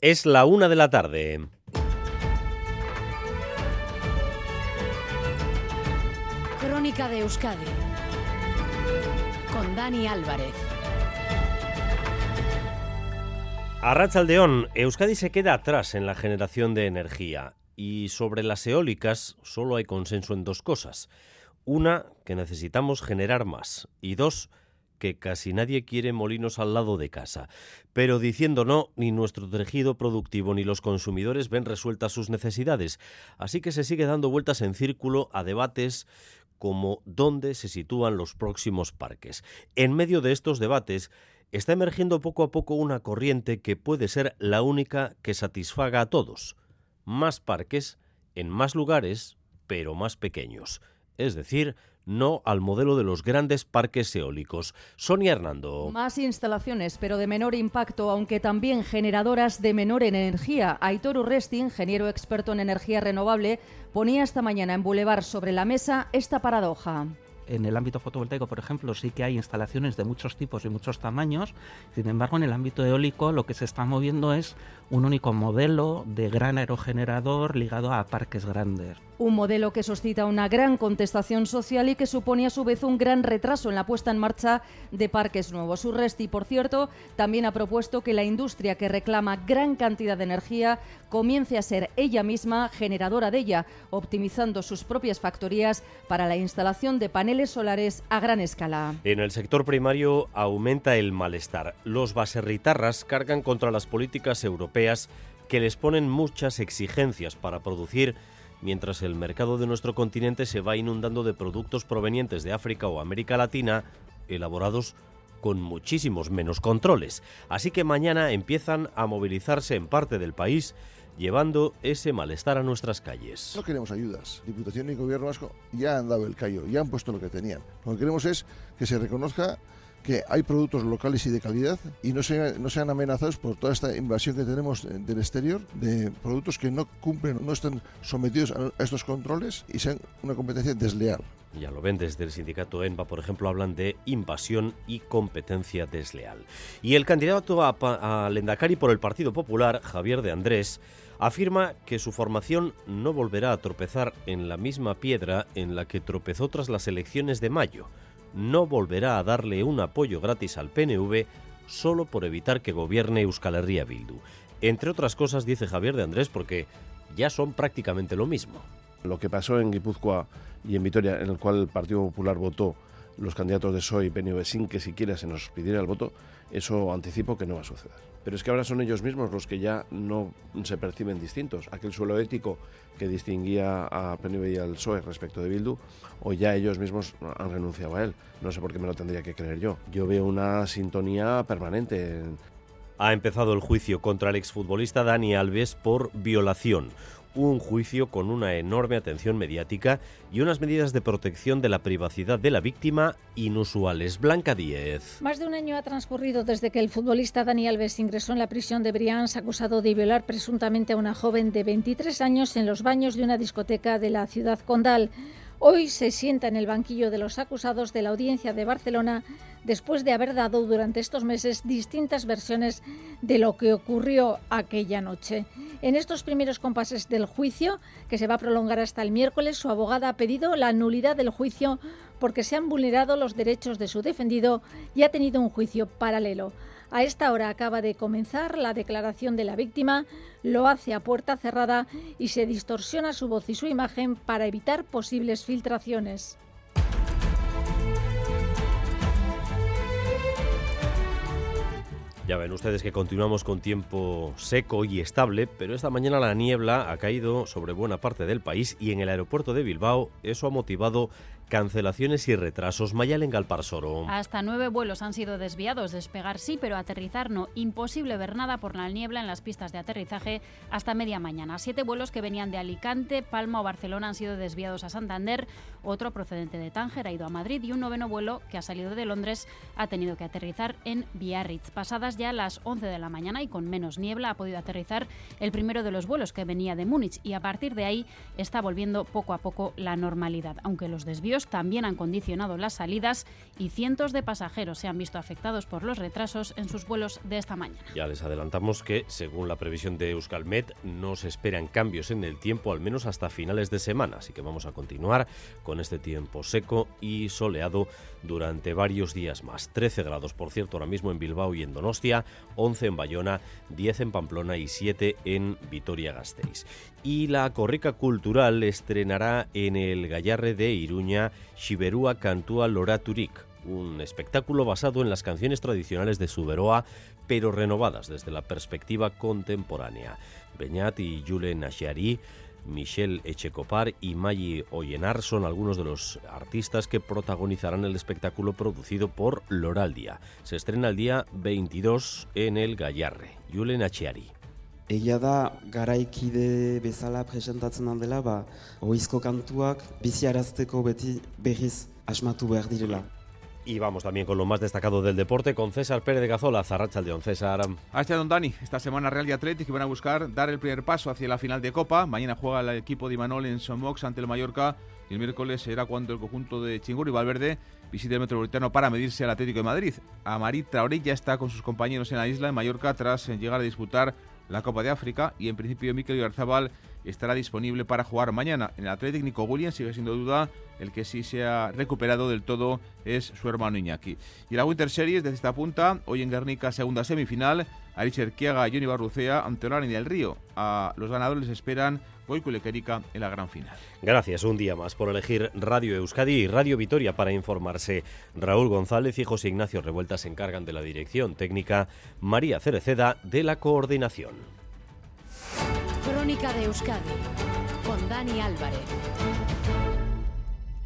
Es la una de la tarde. Crónica de Euskadi con Dani Álvarez. A Rachaldeón, Euskadi se queda atrás en la generación de energía y sobre las eólicas solo hay consenso en dos cosas. Una, que necesitamos generar más y dos, que casi nadie quiere molinos al lado de casa. Pero diciendo no, ni nuestro tejido productivo ni los consumidores ven resueltas sus necesidades. Así que se sigue dando vueltas en círculo a debates como dónde se sitúan los próximos parques. En medio de estos debates está emergiendo poco a poco una corriente que puede ser la única que satisfaga a todos. Más parques en más lugares, pero más pequeños. Es decir, no al modelo de los grandes parques eólicos. Sonia Hernando. Más instalaciones, pero de menor impacto, aunque también generadoras de menor energía. Aitor Urresti, ingeniero experto en energía renovable, ponía esta mañana en Boulevard sobre la mesa esta paradoja en el ámbito fotovoltaico, por ejemplo, sí que hay instalaciones de muchos tipos y muchos tamaños. Sin embargo, en el ámbito eólico lo que se está moviendo es un único modelo de gran aerogenerador ligado a parques grandes. Un modelo que suscita una gran contestación social y que supone a su vez un gran retraso en la puesta en marcha de parques nuevos. Urresti, por cierto, también ha propuesto que la industria que reclama gran cantidad de energía comience a ser ella misma generadora de ella, optimizando sus propias factorías para la instalación de paneles solares a gran escala. En el sector primario aumenta el malestar. Los baserritarras cargan contra las políticas europeas que les ponen muchas exigencias para producir mientras el mercado de nuestro continente se va inundando de productos provenientes de África o América Latina elaborados con muchísimos menos controles. Así que mañana empiezan a movilizarse en parte del país llevando ese malestar a nuestras calles. No queremos ayudas. Diputación y Gobierno Vasco ya han dado el callo, ya han puesto lo que tenían. Lo que queremos es que se reconozca que hay productos locales y de calidad y no, no sean amenazados por toda esta invasión que tenemos del exterior de productos que no cumplen, no están sometidos a estos controles y sean una competencia desleal. Ya lo ven desde el sindicato ENVA, por ejemplo, hablan de invasión y competencia desleal. Y el candidato a, a Lendakari por el Partido Popular, Javier de Andrés, afirma que su formación no volverá a tropezar en la misma piedra en la que tropezó tras las elecciones de mayo no volverá a darle un apoyo gratis al PNV solo por evitar que gobierne Euskal Herria Bildu. Entre otras cosas, dice Javier de Andrés, porque ya son prácticamente lo mismo. Lo que pasó en Guipúzcoa y en Vitoria, en el cual el Partido Popular votó los candidatos de PSOE y PNV sin que siquiera se nos pidiera el voto, eso anticipo que no va a suceder. Pero es que ahora son ellos mismos los que ya no se perciben distintos. Aquel suelo ético que distinguía a PNV y al PSOE respecto de Bildu, o ya ellos mismos han renunciado a él. No sé por qué me lo tendría que creer yo. Yo veo una sintonía permanente. Ha empezado el juicio contra el exfutbolista Dani Alves por violación un juicio con una enorme atención mediática y unas medidas de protección de la privacidad de la víctima inusuales. Blanca Díez. Más de un año ha transcurrido desde que el futbolista Dani Alves ingresó en la prisión de Brians acusado de violar presuntamente a una joven de 23 años en los baños de una discoteca de la ciudad condal. Hoy se sienta en el banquillo de los acusados de la audiencia de Barcelona después de haber dado durante estos meses distintas versiones de lo que ocurrió aquella noche. En estos primeros compases del juicio, que se va a prolongar hasta el miércoles, su abogada ha pedido la nulidad del juicio porque se han vulnerado los derechos de su defendido y ha tenido un juicio paralelo. A esta hora acaba de comenzar la declaración de la víctima, lo hace a puerta cerrada y se distorsiona su voz y su imagen para evitar posibles filtraciones. Ya ven ustedes que continuamos con tiempo seco y estable, pero esta mañana la niebla ha caído sobre buena parte del país y en el aeropuerto de Bilbao eso ha motivado Cancelaciones y retrasos. Mayalen Galparsoro. Hasta nueve vuelos han sido desviados. Despegar sí, pero aterrizar no. Imposible ver nada por la niebla en las pistas de aterrizaje hasta media mañana. Siete vuelos que venían de Alicante, Palma o Barcelona han sido desviados a Santander. Otro procedente de Tánger ha ido a Madrid y un noveno vuelo que ha salido de Londres ha tenido que aterrizar en Biarritz. Pasadas ya las 11 de la mañana y con menos niebla ha podido aterrizar el primero de los vuelos que venía de Múnich y a partir de ahí está volviendo poco a poco la normalidad, aunque los desvíos también han condicionado las salidas y cientos de pasajeros se han visto afectados por los retrasos en sus vuelos de esta mañana. Ya les adelantamos que, según la previsión de Euskalmet, no se esperan cambios en el tiempo, al menos hasta finales de semana. Así que vamos a continuar con este tiempo seco y soleado durante varios días más. 13 grados, por cierto, ahora mismo en Bilbao y en Donostia, 11 en Bayona, 10 en Pamplona y 7 en Vitoria-Gasteiz. Y la Corrica Cultural estrenará en el Gallarre de Iruña Xiberúa Cantúa Loraturik, un espectáculo basado en las canciones tradicionales de Suberoa, pero renovadas desde la perspectiva contemporánea. Beñat y Julen Nashiari Michelle Echecopar y Maggi Oyenar son algunos de los artistas que protagonizarán el espectáculo producido por Loraldia. Se estrena el día 22 en el Gallarre. Julen Achiari. Egia da, garaikide bezala presentatzen handela, ba, oizko kantuak biziarazteko beti berriz asmatu behar direla. Y vamos también con lo más destacado del deporte con César Pérez de Gazola, Zarracha León. César. Hasta don Dani, esta semana Real y Atlético van a buscar dar el primer paso hacia la final de Copa. Mañana juega el equipo de Imanol en Somox ante el Mallorca y el miércoles será cuando el conjunto de Chingur y Valverde visite el Metropolitano para medirse al Atlético de Madrid. Amarit Traoré ya está con sus compañeros en la isla, en Mallorca, tras llegar a disputar la Copa de África y en principio Mikel Garzabal estará disponible para jugar mañana. En el Atlético Nico sigue siendo duda, el que sí se ha recuperado del todo es su hermano Iñaki. Y la Winter Series desde esta punta, hoy en Guernica segunda semifinal, Richard Kiaga y Johnny Barrucea ante Orani del Río. A los ganadores les esperan Goico Lequerica en la gran final. Gracias un día más por elegir Radio Euskadi y Radio Vitoria para informarse. Raúl González y José Ignacio Revuelta se encargan de la dirección técnica, María Cereceda de la coordinación. Crónica de Euskadi con Dani Álvarez.